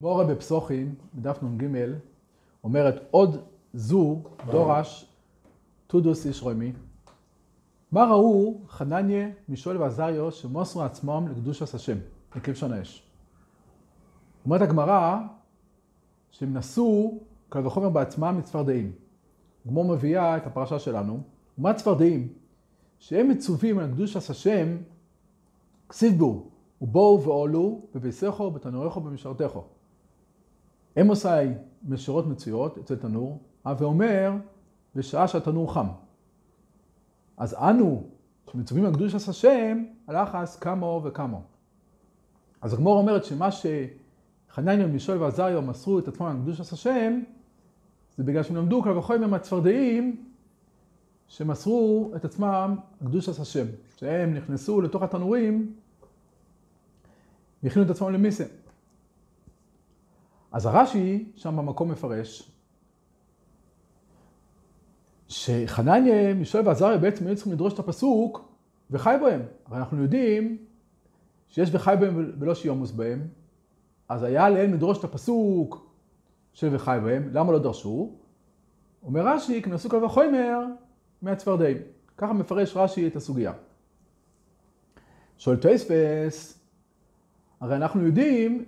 מורה בפסוחים, בדף נ"ג, אומרת עוד זו דורש תודוס איש רומי. מה ראו חנניה, מישול ועזריו שמוסרו עצמם לקדושת השם, לכבשון האש. אומרת הגמרא שהם נשאו קל וחומר בעצמם מצפרדעים. גמור מביאה את הפרשה שלנו, ומה צפרדעים? שהם מצווים על קדושת השם, כסיב בו, ובואו ועולו בביסכו, בתנוריכו ובמשרתכו. הם עושי משירות מצויות אצל תנור, ואומר בשעה שהתנור חם. אז אנו, שמצווים על קדושת השם, על אחס כמו וכמו. אז הגמור אומרת שמה שחנניה, מישול ועזריו מסרו את עצמם על קדושת השם, זה בגלל שהם למדו כל וחומר מהצפרדעים שמסרו את עצמם על קדושת השם. שהם נכנסו לתוך התנורים והכינו את עצמם למיסה. אז הרש"י שם במקום מפרש שחנניה, מישול ועזריה בעצם היו צריכים לדרוש את הפסוק וחי בהם. הרי אנחנו יודעים שיש וחי בהם ולא שיומוס בהם, אז היה עליהם לדרוש את הפסוק של וחי בהם, למה לא דרשו? אומר רש"י, כנסו כל וחומר מהצפרדעים. ככה מפרש רש"י את הסוגיה. שואל טייספס, הרי אנחנו יודעים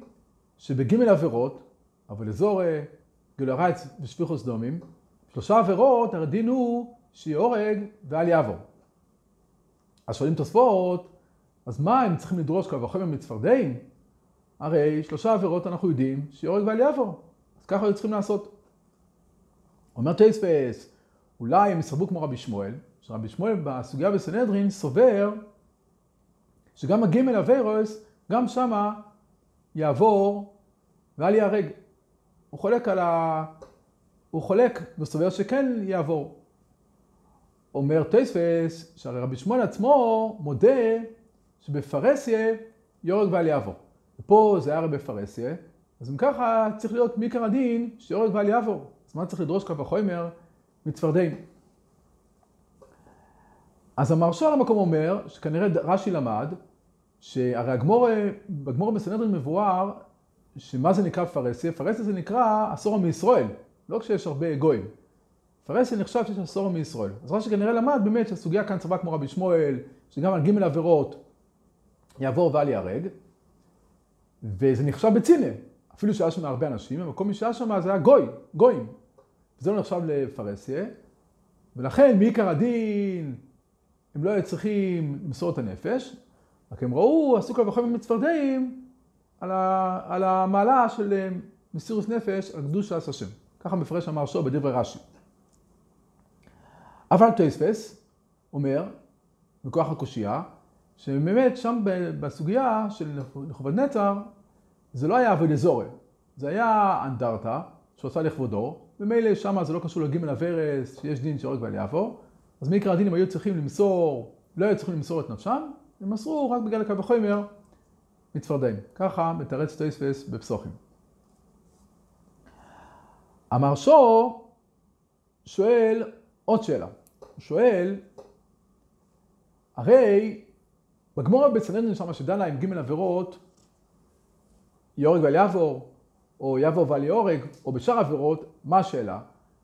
שבגימל עבירות, אבל אזור גילוי רייץ ושפיכוס דומים, שלושה עבירות, הרי דין הוא שיהורג ואל יעבור. אז שואלים תוספות, אז מה הם צריכים לדרוש כל וחומר מצפרדעים? הרי שלושה עבירות אנחנו יודעים שיהורג ואל יעבור. אז ככה היו צריכים לעשות. אומר טייספס, אולי הם יסרבו כמו רבי שמואל, שרבי שמואל בסוגיה בסנהדרין סובר שגם הגימל אביירוס, גם שמה יעבור ואל ייהרג. הוא חולק על ה... הוא חולק וסובר שכן יעבור. אומר טייספס, שהרי רבי שמואל עצמו מודה שבפרסיה יורג ואל יעבור. ופה זה היה הרי בפרסיה, אז אם ככה צריך להיות מעיקר הדין שיורג ואל יעבור. אז מה צריך לדרוש קו וחומר מצפרדעים? אז המרשה על המקום אומר, שכנראה רש"י למד, שהרי הגמור, בגמור בסנהדרין מבואר, שמה זה נקרא פרסיה? פרסיה זה נקרא עשור מישראל, לא כשיש הרבה גויים. פרסיה נחשב שיש עשור מישראל. אז רש"י כנראה למד באמת שהסוגיה כאן צבא כמו רבי שמואל, שגם על ג' עבירות יעבור ואל ייהרג, וזה נחשב בצינה, אפילו שהיה שם הרבה אנשים, אבל כל מי שהיה שם זה היה גוי, גויים. וזה לא נחשב לפרסיה, ולכן מעיקר הדין הם לא היו צריכים למסור את הנפש, רק הם ראו, עשו כל וחומר מצפרדעים על, ה, על המעלה של מסירוס נפש על קדוש השם. ככה מפרש המרשו בדברי רש"י. אבל טייספס אומר, בכוח הקושייה, שבאמת שם בסוגיה של לכבוד נצר, זה לא היה אבוי לזורי, זה היה אנדרטה שעושה לכבודו, ומילא שם זה לא קשור לגימל הוורס, שיש דין שהורג ואל יעבור, אז מעיקר הדין הם היו צריכים למסור, לא היו צריכים למסור את נפשם, הם מסרו רק בגלל הקו וחומר מצפרדעים. ככה מתרץ טייספס בפסוחים. המרשו שואל עוד שאלה. הוא שואל, הרי בגמור בצנדרין שם שדנה עם ג' עבירות, יהורג ואל יעבור, או יעבור ואל יהורג, או בשאר עבירות, מה השאלה?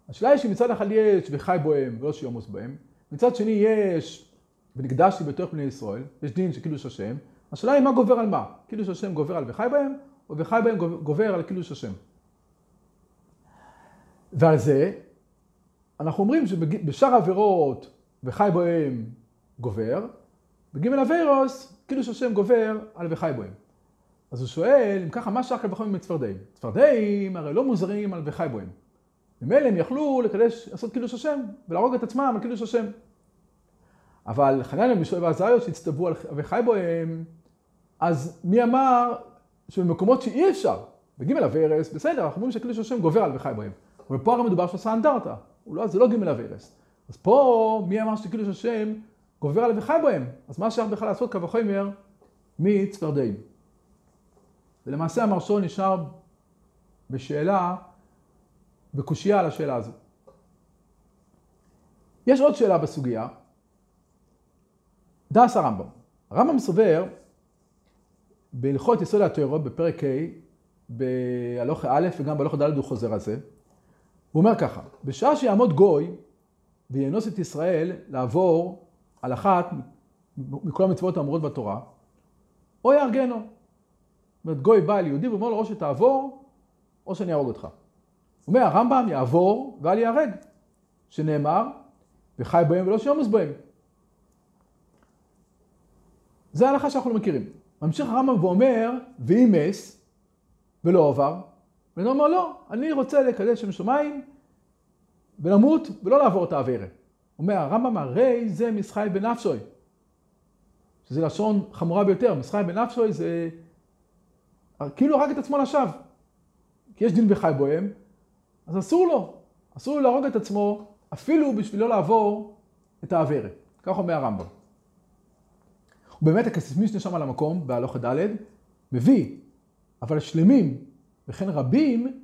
השאלה היא שמצד אחד יש וחי בוהם ולא שיומוס בהם, מצד שני יש ונקדשתי בתוך בני ישראל, יש דין של קידוש השם, השאלה היא מה גובר על מה, קידוש השם גובר על וחי בהם, או וחי בהם גובר על קידוש השם. ועל זה אנחנו אומרים שבשאר עבירות וחי בהם גובר, בגימל אביירוס קידוש השם גובר על וחי בהם. אז הוא שואל, אם ככה, מה שאר כל וחומר מצפרדעים? צפרדעים הרי לא מוזרים על וחי בהם. ממילא הם יכלו לקדש, לעשות קידוש השם ולהרוג את עצמם על קידוש השם. אבל חנניה מישול ועזריות שהצטוו על וחי בהם, אז מי אמר שבמקומות שאי אפשר, בגימל אביירס, בסדר, אנחנו אומרים שקידוש השם גובר על וחי בהם. אבל פה הרי מדובר שעושה אנדרטה, לא, זה לא גימל אביירס. אז פה מי אמר שקידוש השם גובר על וחי בהם? אז מה שייך בכלל לעשות קו וחומר מצפרדעים. ולמעשה המרשו נשאר בשאלה, בקושייה על השאלה הזו. יש עוד שאלה בסוגיה, דס הרמב"ם. הרמב"ם סובר בהלכות יסוד התיאוריות בפרק ה' בהלוך א' וגם בהלוך ד' הוא חוזר על זה. הוא אומר ככה, בשעה שיעמוד גוי וינוס את ישראל לעבור על אחת מכל המצוות האמורות בתורה, או יהרגנו. זאת אומרת, גוי בא אל יהודי ואומר לו, או שתעבור, או שאני אהרוג אותך. אומר, הרמב"ם יעבור ואל ייהרג, שנאמר, וחי בהם ולא שיומוס בהם. זה ההלכה שאנחנו מכירים. ממשיך הרמב"ם ואומר, ואם מס, ולא עבר, ואני אומר, לא, אני רוצה לקדש שם שמיים, ולמות, ולא לעבור את העבירה. אומר הרמב"ם, הרי זה מסחי בנפשוי. שזה לשון חמורה ביותר, מסחי בנפשוי זה כאילו הרג את עצמו לשווא. כי יש דין וחי בוהם, אז אסור לו, אסור לו להרוג את עצמו, אפילו בשביל לא לעבור את העבירה. כך אומר הרמב"ם. ובאמת משנה שם על המקום, בהלוך ד', מביא, אבל שלמים וכן רבים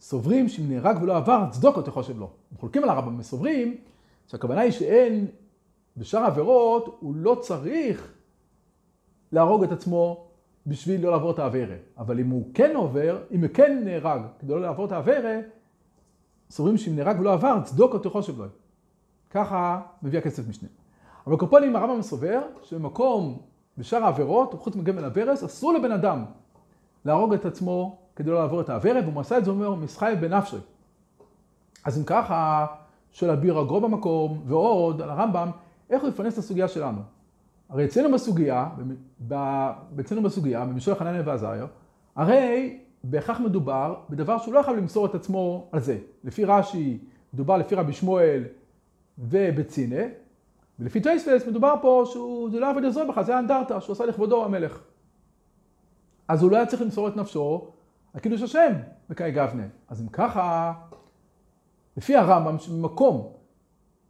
סוברים שאם נהרג ולא עבר, צדוקו תחושב לו. הם חולקים על הרמב"ם וסוברים שהכוונה היא שאין בשאר העבירות, הוא לא צריך להרוג את עצמו בשביל לא לעבור את העבירה. אבל אם הוא כן עובר, אם הוא כן נהרג כדי לא לעבור את העבירה, סוברים שאם נהרג ולא עבר, צדוקו תחושב לו. ככה מביא הכסף משנה. אבל קופונים הרמב"ם סובר שבמקום בשאר העבירות, חוץ מגמל הברס, אסור לבן אדם להרוג את עצמו כדי לא לעבור את העבירה, והוא עשה את זה, אומר, מסחי בנפשי. אז אם ככה, שואל אביר הגרו במקום, ועוד על הרמב"ם, איך הוא יפרנס את הסוגיה שלנו? הרי אצלנו בסוגיה, אצלנו בסוגיה, במישור חנניה ועזריה, הרי בהכרח מדובר בדבר שהוא לא יכול למסור את עצמו על זה. לפי רש"י, מדובר לפי רבי שמואל ובצינה, ולפי טייספס מדובר פה שזה לא עבד עזרו בכלל, זה האנדרטה שהוא עשה לכבודו המלך. אז הוא לא היה צריך למסור את נפשו על קידוש השם בקאי גבנה. אז אם ככה, לפי הרמב"ם, שבמקום,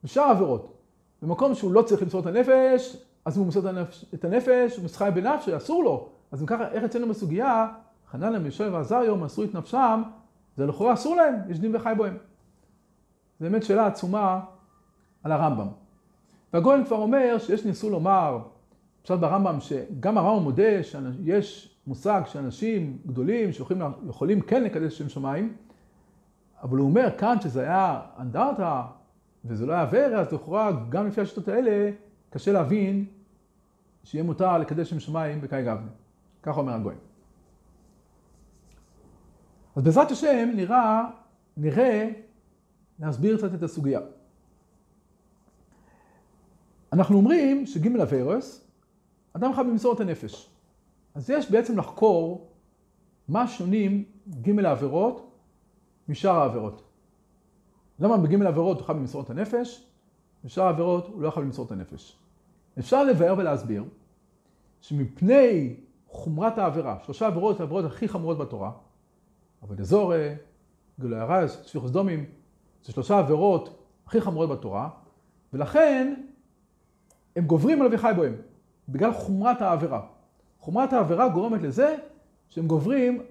בשאר העבירות, במקום שהוא לא צריך למסור את הנפש, אז הוא מוסר את הנפש, הוא מסחי בנפשו, אסור לו. אז אם ככה, איך אצלנו בסוגיה, חנן מישל ועזריו מסרו את נפשם, זה לכאורה אסור להם, יש דין וחי בהם. זו באמת שאלה עצומה על הרמב"ם. והגויין כבר אומר שיש ניסו לומר, עכשיו ברמב"ם, שגם הרמב"ם מודה שיש מושג שאנשים גדולים שיכולים כן לקדש שם שמיים, אבל הוא אומר כאן שזה היה אנדרטה וזה לא היה ורה, אז לכאורה גם לפי השיטות האלה קשה להבין שיהיה מותר לקדש שם שמיים בקאי גבנה. ככה אומר הגויים. אז בעזרת השם נראה, נראה להסביר קצת את הסוגיה. אנחנו אומרים שג' אברס, אדם חייב למסור את הנפש. אז יש בעצם לחקור מה שונים ג' העבירות משאר העבירות. למה בג' העבירות הוא חייב למסור את הנפש, בשאר העבירות הוא לא חייב למסור את הנפש. אפשר לבאר ולהסביר שמפני חומרת העבירה, שלושה עבירות העבירות הכי חמורות בתורה, עבוד אזורי, גילוי הרז, שפיכוס דומים, זה שלושה עבירות הכי חמורות בתורה, ולכן הם גוברים על אביחי בוהם, בגלל חומרת העבירה. חומרת העבירה גורמת לזה שהם גוברים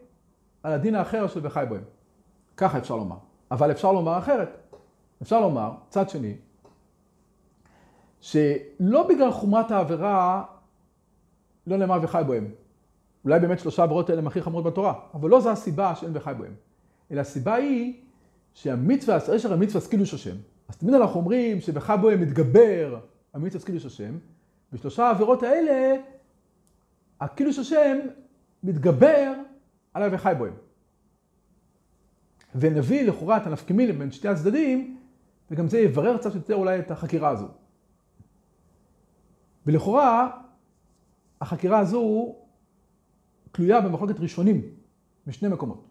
על הדין האחר של אביחי בוהם. ככה אפשר לומר. אבל אפשר לומר אחרת. אפשר לומר, צד שני, שלא בגלל חומרת העבירה לא נאמר וחי בוהם. אולי באמת שלושה עבירות האלה הם הכי חמורות בתורה, אבל לא זו הסיבה שאין וחי בוהם. אלא הסיבה היא שהמצווה, אשר המצווה סקילוש השם. אז תמיד אנחנו אומרים שבחי בוהם מתגבר המצווה סקילוש השם, בשלושה העבירות האלה, הקילוש השם מתגבר על ה"וחי בוהם". ונביא לכאורה את הנפקמילים בין שתי הצדדים, וגם זה יברר קצת יותר אולי את החקירה הזו. ולכאורה, החקירה הזו תלויה במחלוקת ראשונים, בשני מקומות.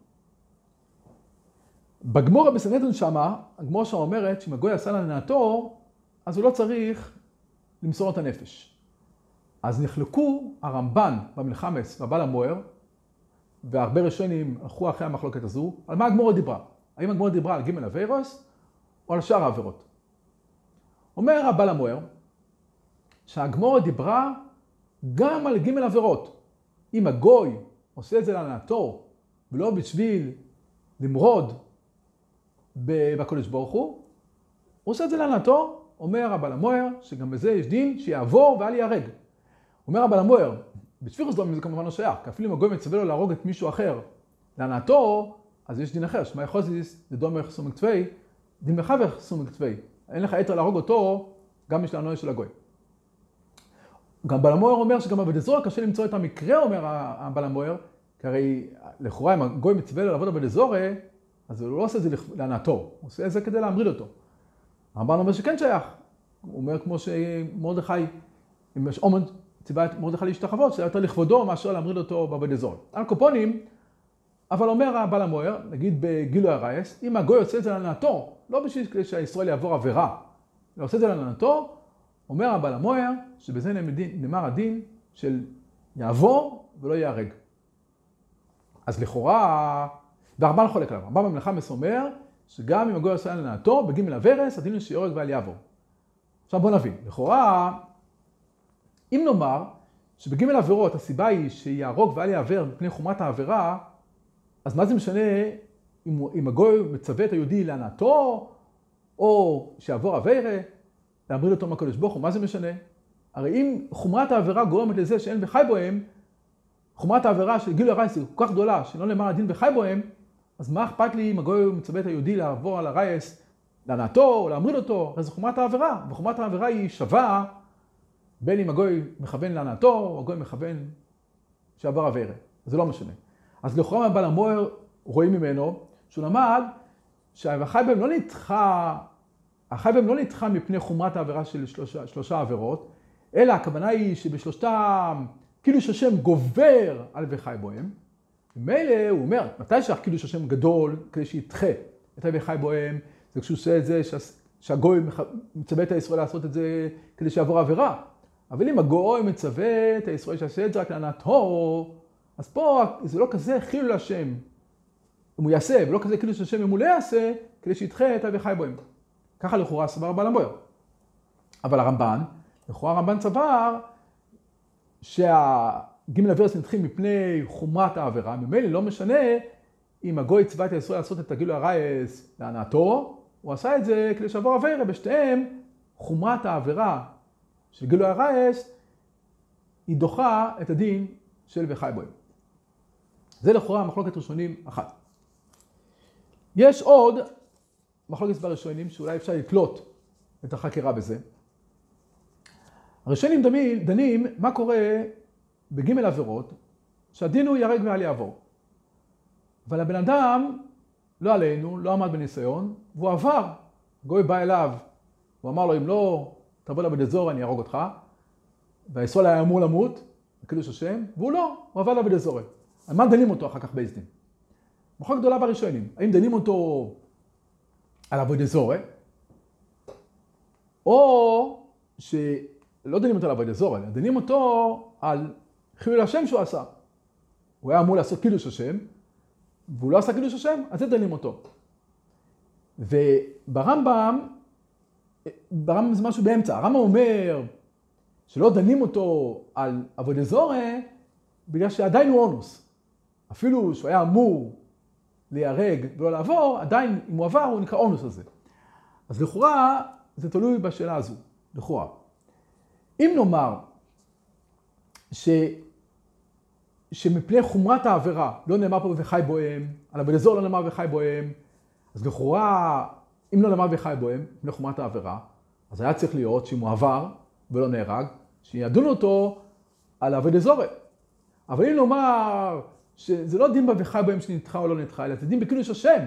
בגמורה בסנדרין שמה, הגמורה שם אומרת שאם הגוי עשה לנעתו, אז הוא לא צריך למסור את הנפש. אז נחלקו הרמב"ן במלחמס והבעל המוער, והרבה ראשונים הלכו אחרי המחלוקת הזו, על מה הגמורה דיברה. האם הגמורה דיברה על ג' אביירוס או על שאר העבירות. אומר הבעל המוער, שהגמורה דיברה גם על ג' עבירות. אם הגוי עושה את זה להנאתו, ולא בשביל למרוד בקודש ברוך הוא, הוא עושה את זה להנאתו, אומר הבעל המוער, שגם בזה יש דין שיעבור ואל ייהרג. אומר הבעל המוער, בשפירוס דומים זה כמובן לא שייך, כי אפילו אם הגוי מצווה לו להרוג את מישהו אחר, להנאתו, אז יש דין אחר, שמאי חוזיס, זה דומך סומק צווי, דין מחבר סומק צווי. אין לך יתר להרוג אותו, גם יש לענוי של הגוי. גם בלמויר אומר שגם עבד אזור קשה למצוא את המקרה, אומר הבלמויר, כי הרי לכאורה אם הגוי מצווה לו לעבוד עבד אזורי, אז הוא לא עושה את זה להנאתו, הוא עושה את זה כדי להמריד אותו. הרמב"ן אומר שכן שייך. הוא אומר כמו שמרדכי, אם יש אומן ציווה את מרדכי להשתחוות, שזה יותר לכבודו מאשר להמריד אותו בעבד אזורי. על קופונים, אבל אומר הבעל המוער, נגיד בגילוי הרייס, אם הגוי עושה את זה להנאתו, לא בשביל שהישראל יעבור עבירה, אלא עושה את זה להנאתו, אומר הבעל המוער, שבזה נאמר הדין של יעבור ולא ייהרג. אז לכאורה, והרמב"ן חולק עליו, הרמב"ן במלאכה מסומר, שגם אם הגוי עושה להנאתו, בגימל הוורס, הדין הוא שיורג ואל יעבור. עכשיו בוא נבין, לכאורה, אם נאמר שבגימל עבירות הסיבה היא שיהרוג ואל יעבר מפני חומרת העבירה, אז מה זה משנה אם, אם הגוי מצווה את היהודי להנאתו, או שיעבור אביירה, להמריד אותו מהקדוש ברוך הוא, מה זה משנה? הרי אם חומרת העבירה גורמת לזה שאין וחי בוהם, חומרת העבירה של גילוי הרייס היא כל כך גדולה, שלא נאמר הדין וחי בוהם, אז מה אכפת לי אם הגוי מצווה את היהודי לעבור על הרייס, להנאתו או להמריד אותו? הרי זו חומרת העבירה, וחומרת העבירה היא שווה בין אם הגוי מכוון להנאתו, או הגוי מכוון שעבר אביירה. זה לא משנה. אז לכאורה מבעל המוער רואים ממנו שהוא למד שהחי בהם לא נדחה, החי בהם לא נדחה מפני חומרת העבירה של שלושה, שלושה עבירות, אלא הכוונה היא שבשלושתם קידוש השם גובר על וחי בוהם. ומילא הוא אומר, מתי שהקידוש השם גדול כדי שידחה את וחי בוהם, זה כשהוא עושה את זה שהגוי מצווה את הישראל לעשות את זה כדי שיעבור עבירה. אבל אם הגוי מצווה את הישראל שיעשה את זה רק לענתו, אז פה זה לא כזה חילול השם אם הוא יעשה, ולא כזה חילול השם אם הוא לא יעשה, כדי שידחה את אבי חי בוהם. ככה לכאורה סבר בעל המבויר. אבל הרמב"ן, לכאורה הרמב"ן סבר שהגימל הוורס נדחים מפני חומרת העבירה, ממילא לא משנה אם הגוי צבא את הישראל לעשות את הגילוי הרייס להנאתו, הוא עשה את זה כדי שעבור אביירה, בשתיהם חומרת העבירה של גילוי הרייס היא דוחה את הדין של וחי בוהם. זה לכאורה מחלוקת ראשונים אחת. יש עוד מחלוקת בראשונים שאולי אפשר לקלוט את החקירה בזה. הראשונים דנים מה קורה בגימל עבירות שהדין הוא ייהרג ואל יעבור. אבל הבן אדם, לא עלינו, לא עמד בניסיון, והוא עבר. גוי בא אליו, הוא אמר לו, אם לא תבוא לבית אזור אני אהרוג אותך. והיסול היה אמור למות, בקידוש השם, והוא לא, הוא עבר לבית אזורי. על מה דנים אותו אחר כך בייס דין? גדולה בראשונים. האם דנים אותו על עבוד אזורי, או שלא דנים אותו על עבוד אזורי, אלא דנים אותו על חילול השם שהוא עשה. הוא היה אמור לעשות קידוש השם, והוא לא עשה קידוש השם, אז זה דנים אותו. וברמב"ם, ברמב"ם זה משהו באמצע. הרמב"ם אומר שלא דנים אותו על עבוד אזורי, בגלל שעדיין הוא אונוס. אפילו שהוא היה אמור להיהרג ולא לעבור, עדיין אם הוא עבר הוא נקרא אונוס הזה. אז לכאורה זה תלוי בשאלה הזו, לכאורה. אם נאמר ש... שמפני חומרת העבירה לא נאמר פה וחי בוהם, על הבלזור לא נאמר וחי בוהם, אז לכאורה, אם לא נאמר וחי בוהם, מפני חומרת העבירה, אז היה צריך להיות שאם הוא עבר ולא נהרג, שידונו אותו על אבד אזורי. אבל אם נאמר שזה לא דין בה וחי שנדחה או לא נדחה, אלא זה דין בקידוש השם.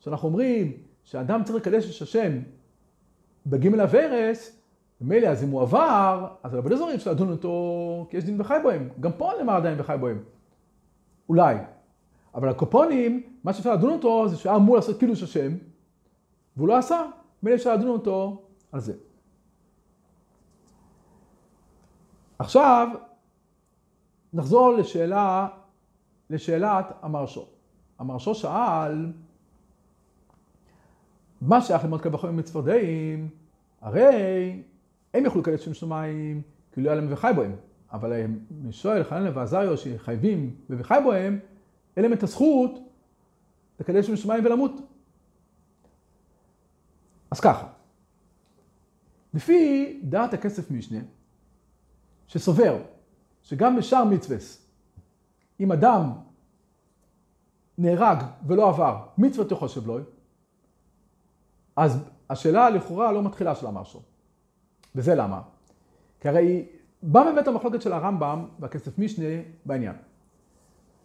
שאנחנו אומרים שאדם צריך לקדש את השם בגימל הוורס, ומילא אז אם הוא עבר, אז הרבה דברים אפשר לדון אותו כי יש דין וחי בהם. גם פה נאמר עדיין וחי בהם. אולי. אבל הקופונים, מה שאפשר לדון אותו זה שהיה אמור לעשות קידוש השם, והוא לא עשה, מילא אפשר לדון אותו על זה. עכשיו, נחזור לשאלה לשאלת המרשו. המרשו שאל, מה שייך למות קל וחומר מצפרדעים? הרי הם יכלו לקדש שם שמיים כי לא היה להם וחי בהם. אבל משואל, חנן ועזריו שחייבים וחי בהם, אין להם את הזכות לקדש שם שמיים ולמות. אז ככה, לפי דעת הכסף משנה, שסובר שגם בשאר מצווה אם אדם נהרג ולא עבר מצוות יחושב לו, אז השאלה לכאורה לא מתחילה של המרשו. וזה למה? כי הרי בא מבית המחלוקת של הרמב"ם והכסף משנה בעניין.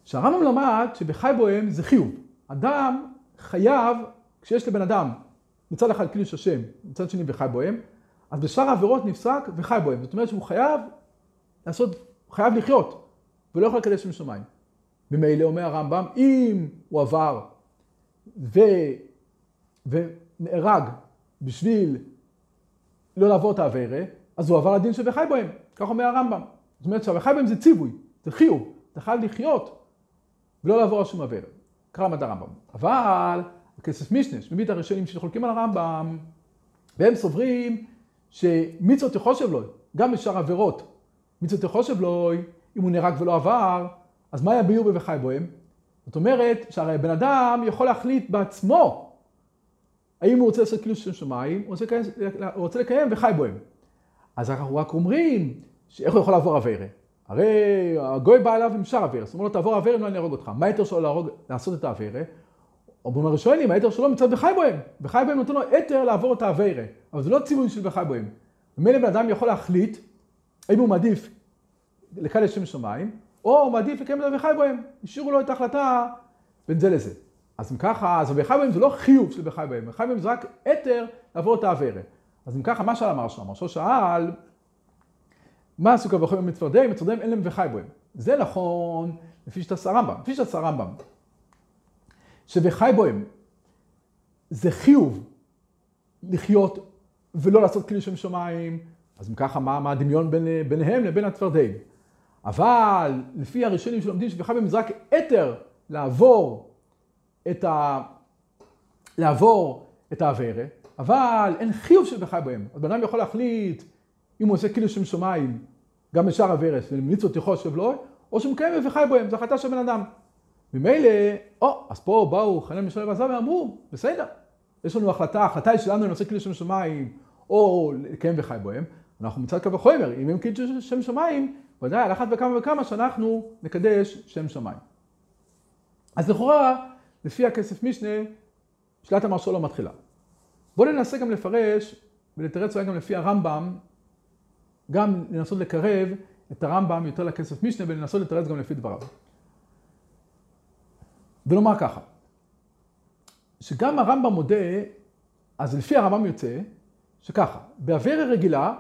שהרמב"ם למד שבחי בוהם זה חיוב. אדם חייב, כשיש לבן אדם מצד אחד קידוש השם, מצד שני וחי בוהם, אז בשאר העבירות נפסק וחי בוהם. זאת אומרת שהוא חייב לעשות, חייב לחיות, ולא יכול לקדש שם שמיים. ממילא אומר הרמב"ם, אם הוא עבר ו... ונהרג בשביל לא לעבור את העבירה, אז הוא עבר לדין שבחי בהם, כך אומר הרמב"ם. זאת אומרת שהבחי בהם זה ציווי, זה חיוב, אתה חייב לחיות ולא לעבור על שום עבירה. כך למד הרמב"ם. אבל הכסף משנה, שמביא הראשונים שחולקים על הרמב"ם, והם סוברים שמצוות יחושב לו, גם בשאר עבירות, מצוות יחושב לו, אם הוא נהרג ולא עבר, אז מה היה ביור וחי בוהם? זאת אומרת שהרי בן אדם יכול להחליט בעצמו האם הוא רוצה לעשות קידוש שם שמיים, או הוא רוצה לקיים וחי בוהם. אז אנחנו רק אומרים, איך הוא יכול לעבור אביירה? הרי הגוי בא אליו עם שאר אביירה, זאת אומרת, תעבור אביירה אם לא אני אהרוג אותך. מה היתר שלו להרוג, לעשות את האביירה? אומרים הראשונים, היתר שלו מצד וחי בוהם. וחי בוהם נותן לו היתר לעבור את האביירה, אבל זה לא ציווי של וחי בוהם. ומילא בן אדם יכול להחליט האם הוא מעדיף לקדש שם שמיים, או הוא מעדיף לקיים את וחי בוהם. השאירו לו את ההחלטה בין זה לזה. אז אם ככה, אז וחי בוהם זה לא חיוב של וחי בוהם, וחי בוהם זה רק היתר לעבור את האביירה. אז אם ככה, מה שאל המרשו? המרשו שאל, מה עשו כבר וחומר מצפרדיהם? מצפרדיהם אין להם וחי בוהם. זה נכון לפי שיטת הרמב"ם, לפי שיטת הרמב"ם, שבחי בוהם זה חיוב לחיות ולא לעשות כלי שם שמיים, אז אם ככה, מה, מה הדמיון בין, ביניהם לבין הצפרדעים? אבל לפי הראשונים שלומדים שבחי בוהם זה רק היתר לעבור את ה... לעבור את העבירה, אבל אין חיוב של בהם. אז בן אדם יכול להחליט אם הוא עושה כאילו שם שמיים, גם בשאר הוורס, ולמצוות יחושב לו, או שהוא מקיים וחי בהם, זו החלטה של בן אדם. ממילא, או, אז פה באו חנן משלם ועזב ואמרו, בסדר, יש לנו החלטה, ההחלטה היא שלנו לנושא כאילו שם שמיים, או לקיים וחי בהם, אנחנו מצד קו החומר, אם הם כאילו שם שמיים, ודאי על אחת וכמה וכמה שאנחנו נקדש שם שמיים. אז לכאורה, לפי הכסף משנה, שלילת המרשו לא מתחילה. בואו ננסה גם לפרש ולתרץ אולי גם לפי הרמב"ם, גם לנסות לקרב את הרמב"ם יותר לכסף משנה ולנסות לתרץ גם לפי דבריו. ולומר ככה, שגם הרמב"ם מודה, אז לפי הרמב"ם יוצא, שככה, באווירה רגילה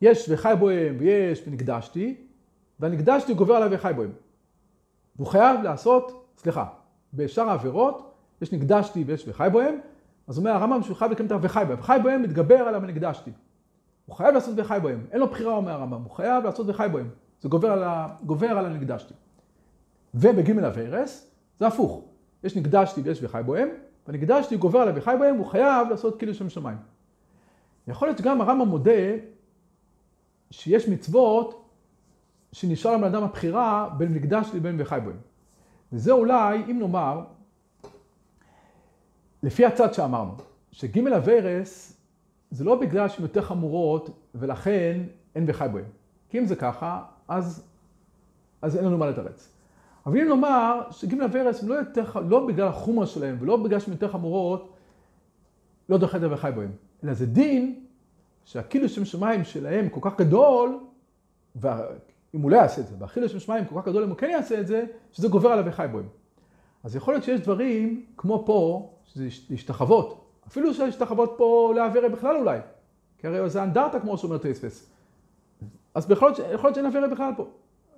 יש וחי בוהם ויש ונקדשתי, והנקדשתי גובר עליו וחי בוהם. והוא חייב לעשות, סליחה, בשאר העבירות יש נקדשתי ויש וחי בוהם, אז אומר הרמב"ם שהוא חייב לקיים את וחי בהם. וחי בהם מתגבר עליו ונקדשתי. הוא חייב לעשות וחי בהם. אין לו בחירה, אומר הרמב"ם, הוא חייב לעשות וחי בהם. זה גובר על, ה... גובר על הנקדשתי. ובג' הוורס זה הפוך. יש נקדשתי ויש וחי בהם, ונקדשתי גובר עליו וחי בהם, הוא חייב לעשות כאילו שם שמיים. יכול להיות שגם הרמב"ם מודה שיש מצוות שנשאר לבן אדם הבחירה בין נקדשתי לבין וחי בהם. וזה אולי, אם נאמר, לפי הצד שאמרנו, שג' הוורס זה לא בגלל שהן יותר חמורות ולכן אין וחי בהם. כי אם זה ככה, אז, אז אין לנו מה לתרץ. אבל אם נאמר שג' הם לא, לא בגלל החומרה שלהם ולא בגלל שהן יותר חמורות, לא דוחה את וחי בהם. אלא זה דין שהכאילו שם שמיים שלהם כל כך גדול, ואם הוא לא יעשה את זה, והכאילו שם שמיים כל כך גדול אם הוא כן יעשה את זה, שזה גובר עליו וחי בהם. אז יכול להיות שיש דברים, כמו פה, שזה להשתחוות. אפילו שלהשתחוות פה לאווירה בכלל אולי. כי הרי זה אנדרטה כמו שאומר טייספס. אז יכול להיות שאין אווירה בכלל פה.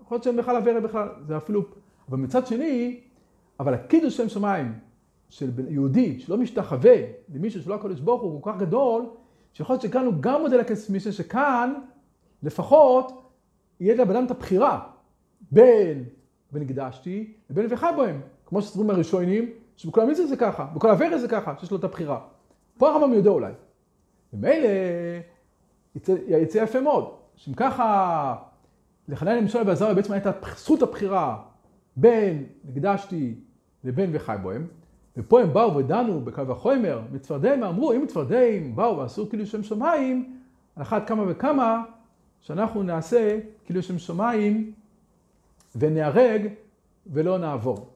יכול להיות שאין בכלל אווירה בכלל. זה אפילו... אבל מצד שני, אבל הקידוש שם שמיים של יהודי שלא משתחווה למישהו שלא הקודש ברוך הוא כל כך גדול, שיכול להיות שכאן הוא גם מודל הכסף מישהו שכאן לפחות יהיה לבן אדם את הבחירה בין ונקדשתי לבין וחי בהם. כמו שסבורים הראשונים, שבכל המצווה זה ככה, בכל הוורד זה ככה, שיש לו את הבחירה. פה הרמב"ם יודע אולי. ומילא יצא, יפה מאוד, שאם ככה לחנן למשל בעזריה בעצם הייתה זכות הבחירה בין הקדשתי לבין וחי בוהם, ופה הם באו ודנו בקו החומר, מצפרדיהם אמרו, אם מצפרדיהם באו ועשו כאילו שם שמיים, על אחת כמה וכמה שאנחנו נעשה כאילו שם שמיים ונהרג ולא נעבור.